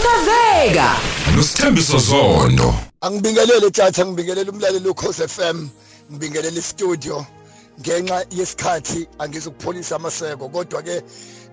sisakazeka nosithembiso zondo Angibingelele tjatha ngibingelele umlaleli ukhoze FM ngibingelele istudio. Ngenxa yesikhathi angizukupholisa amaseko kodwa ke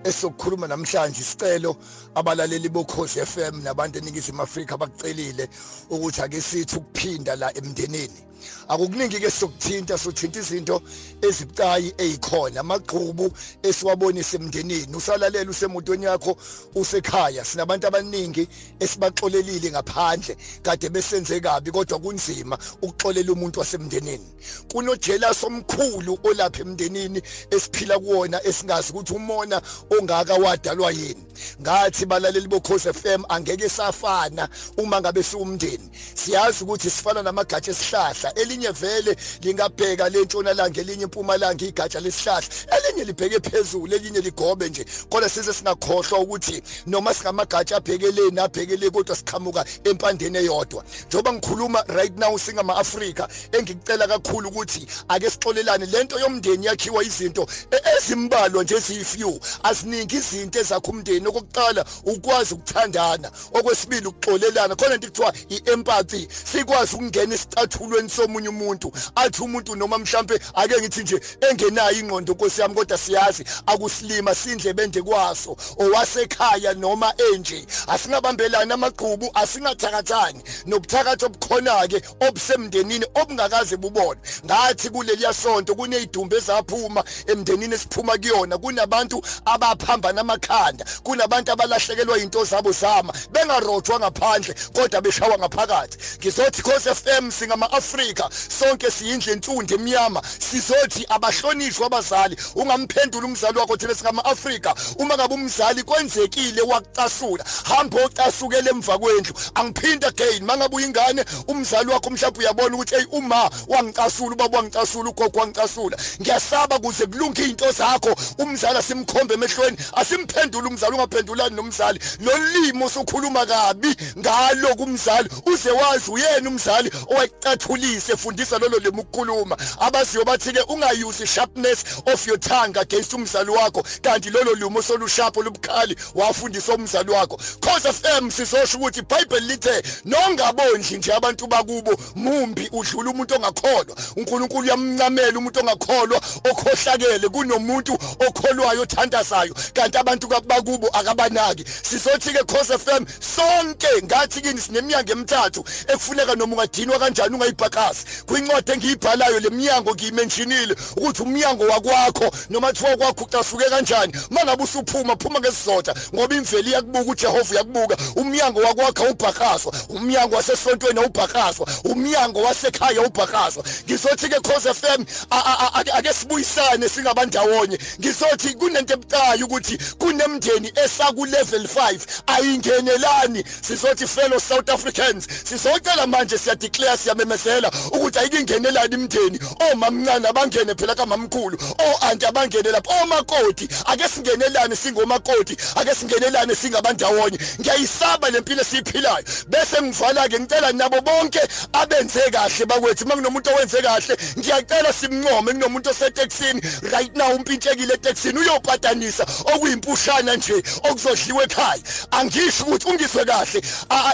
esokukhuluma namhlanje isicelo abalaleli bokhozi FM nabantu eningizimu Afrika bakucelile ukuthi ake sithi ukuphinda la emndenini. Akukuningi ke sokuthinta sothinta izinto ezibucayi ezikhona amagqubu esiwabonisa emndenini usalalela usemotweni yakho usekhaya. Sinabantu abaningi esibaxolelile ngaphandle kade besenze kabi kodwa kunzima ukuxolela umuntu wasemndenini. Kunojealous omkhulu olapha emndenini esiphila kuwona esingazi ukuthi umona ongaka wadalwa yini. Ngathi balaleli bokhoze FM angeke safana uma ngabe siwumndeni. Siyazi ukuthi sifana namagatsha esihlahla. Elinye vele lingabheka lentshonalanga elinye impumalanga igatsha lesihlahla. Elinye libheke phezulu elinye ligobe nje. Kodwa size singakhohlwa ukuthi noma singamagatsha abhekele kodwa siqhamuka empandeni eyodwa. Njoba ngikhuluma right now singama Afrika engikucela kakhulu ukuthi ake sixolelane. Lento yomndeni yakhiwa izinto e- ezimbalwa nje eziyifew asiningi izinto ezakho umndeni okokuqala ukwazi ukuthandana. Okwesibili ukuxolelana. Khona into kuthiwa iempathy. Sikwazi ukungena isicathulweni somunye umuntu. Athi umuntu noma mhlambe ake ngithi nje engenayo ingqondo nkosi yami kodwa siyazi akusilima sindle bende kwaso. Owasekhaya noma enje asingabambelani amagqubu asingathakathani. Nobuthakathi obukhona ke obusemndenini obungakaze bubone ngathi kuleli yasonto kunezidumbe ezaphuma emndenini esiphuma kuyona kunabantu abaphambana amakhanda. Kunabantu abalahlekelwa into zabo zama. Bengarojwa ngaphandle kodwa beshawa ngaphakathi. Ngizothi Khosi FM singama Afrika sonke siyindle ensundu emnyama. Sizothi abahlonishwa abazali. Ungamphendula umzali wakho thina singama Afrika uma ngabe umzali kwenzekile wakucasula hamba ocasukele emva kwendlu. Angiphinda again. Mangabe uyingane umzali wakho mhlawumbe uyabona ukuthi hey uma wangicasula ubaba wangicasula ugogo wangicasula. Ngiyasaba kuze kulunge izinto zakho. Umzali asimkhombe emehlweni asimphendula umzali ungaphendulani nomzali lolimo usukhuluma kabi ngalo kumzali. Uze wazi uyena umzali owacathulise efundisa lolo limo ukukhuluma. Abaziyo bathi ke ungayuse sharpness of your tongue against umzali wakho kanti lolo limo solushapo lubukhali wafundisa umzali wakho. Cause of M sizosho ukuthi iBhayibheli lithe nongabondli nje abantu bakubo mumbi udlula umuntu ongakholwa. uNkulunkulu uyamncamela umuntu ongakholwa okhohlakele kunomuntu okholwayo othandazayo. Kanti abantu bakubo akabanaki. Sizothi ke cause FM sonke ngathi kini sineminyango emithathu ekufuneka noma ungadinwa kanjani ungayibhakasi. Kwincwadi engiyibhalayo leminyango ngiyimentionile ukuthi umnyango wakwakho noma thiwa kwakho ucasuke kanjani. Mangabe usuphuma phuma ngesizotha ngoba imveli iyakubuka uJehova uyakubuka umnyango wakwakho ubhakaswa umnyango wasesontweni ubhakaswa umnyango wasekhaya ubhakaswa ngizothi ke cause FM ake sibuyisane singabandawonye. Ngizothi kunento ebucayi ukuthi kunemndeni esaku level 5 ayingenelani. Sizothi fellow South Africans sizocela manje siya declare siyamemezela ukuthi ayikingenelani imndeni omamncane abangene phela kamamkhulu. O anti abangene lapha. Omakoti ake singenelane singomakoti? Ake singenelane singabandawonye? Ngiyayisaba lempilo esiphilayo bese ngivala ke ngicela nabo bonke abenze kahle bakwethu. Makunomuntu owenze kahle ngiyacela simncome. Kunomuntu oseteksini right now umpintshekile eteksini uyopatanisa okuyimpushana nje. Okuzodliwa ekhaya. Angisho ukuthi ungizwe kahle.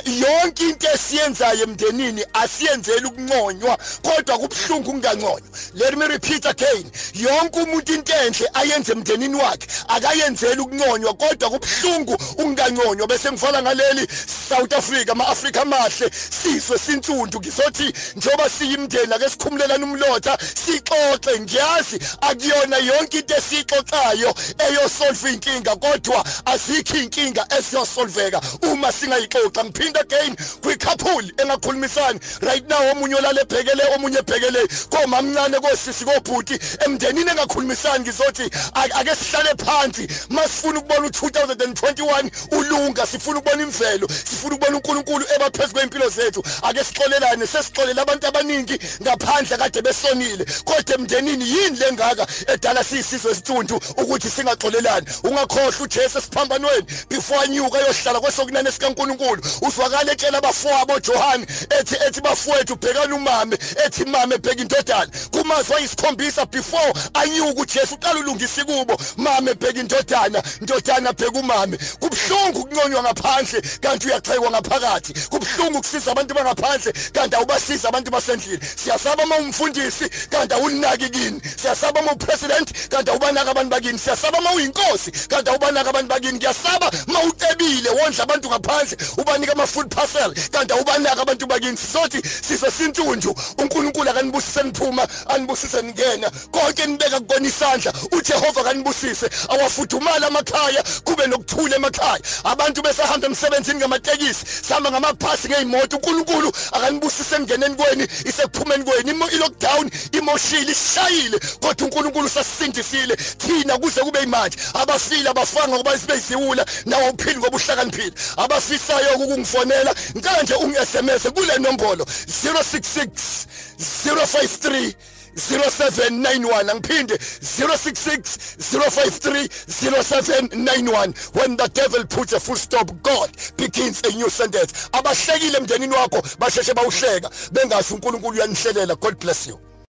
Yonke into esiyenzayo emndenini asiyenzeli ukunconywa kodwa kubhlungu unganconywa let me repeat again. Yonke umuntu into enhle ayenze emndenini wakhe akayenzeli ukunconywa kodwa kubhlungu unganconywa bese ngivala ngaleli South Africa ama-Afrika amahle sizwe sinsundu. Ngizothi njoba siyimndeni ake sikhumulelana umlotha sixoxe. Ngiyazi akuyona yonke into esixoxayo eyosolve inkinga kodwa azikho inkinga esiyosolveka uma singayixoxa ngiphinda again kwi-couple engakhulumisani. Right now omunye olale ebhekele omunye ebhekele komamncane kosisi kobhuti. Emndenini engakhulumisani ngizothi ake sihlale phansi. Masifuna ukubona u2021 ulunga sifuna ukubona imvelo sifuna ukubona uNkulunkulu ebaphezulu kwempilo zethu. Ake sixolelane sesixolela abantu abaningi ngaphandle kade besonile. Kodwa emndenini yini lengaka edala siyisizwe esithundu ukuthi singaxolelani? Ungakhohlwa uJesu esiphambanweni before anyuka yohlala kwesokunene sikaNkuluNkulu uzwakala etshela abafowabo John ethi ethi bafowethu bhekana umame ethi mame bheka indodana. Kumazwi ayisikhombisa before anyuka uJesu uqala ulungisa kubo mame bheka indodana indodana bheka umame. Kubhlungu ukunconywa ngaphandle kanti uyachekwa ngaphakathi. Kubhlungu ukusiza abantu bangaphandle kanti awubasiza abantu basendlini. Siyasaba uma umfundisi kanti awulinaki kini. Siyasaba uma upresident kanti awubanaka abantu bakini. Siyasaba uma uyinkosi kanti awubanaka abantu bakini. Ngiyasaba uma ucebile wondla abantu ngaphandle ubanika ama food parcel. Kanti awubanaka abantu bakini sizothi sisesintunju uNkulunkulu akanibusise niphuma anibusise ningena. Konke nibeka kukona isandla uJehova kanibusise awafudumala amakhaya kube nokuthula emakhaya. Abantu besahamba emsebenzini ngamatekisi sihamba ngamabhasi ngeimoto uNkulunkulu akanibusise ngeneni kweni isekuphumeni kweni i-lockdown imoshile ishayile. Kodwa uNkulunkulu sasindisile thina kuze kube imanje abafile abafanga ngoba sibeziwula nawo uphili ngoba uhlakaniphile. Abafisayo ukungifonela kanje ungi-SMS kule nombolo 066 053 0791 angiphinde 066 053 0791 when the devil puts a full stop god begins a new sentence. Abahlekile emndenini wakho basheshe bawuhleka. Bengazi uNkulunkulu uyanihlelela. God bless you.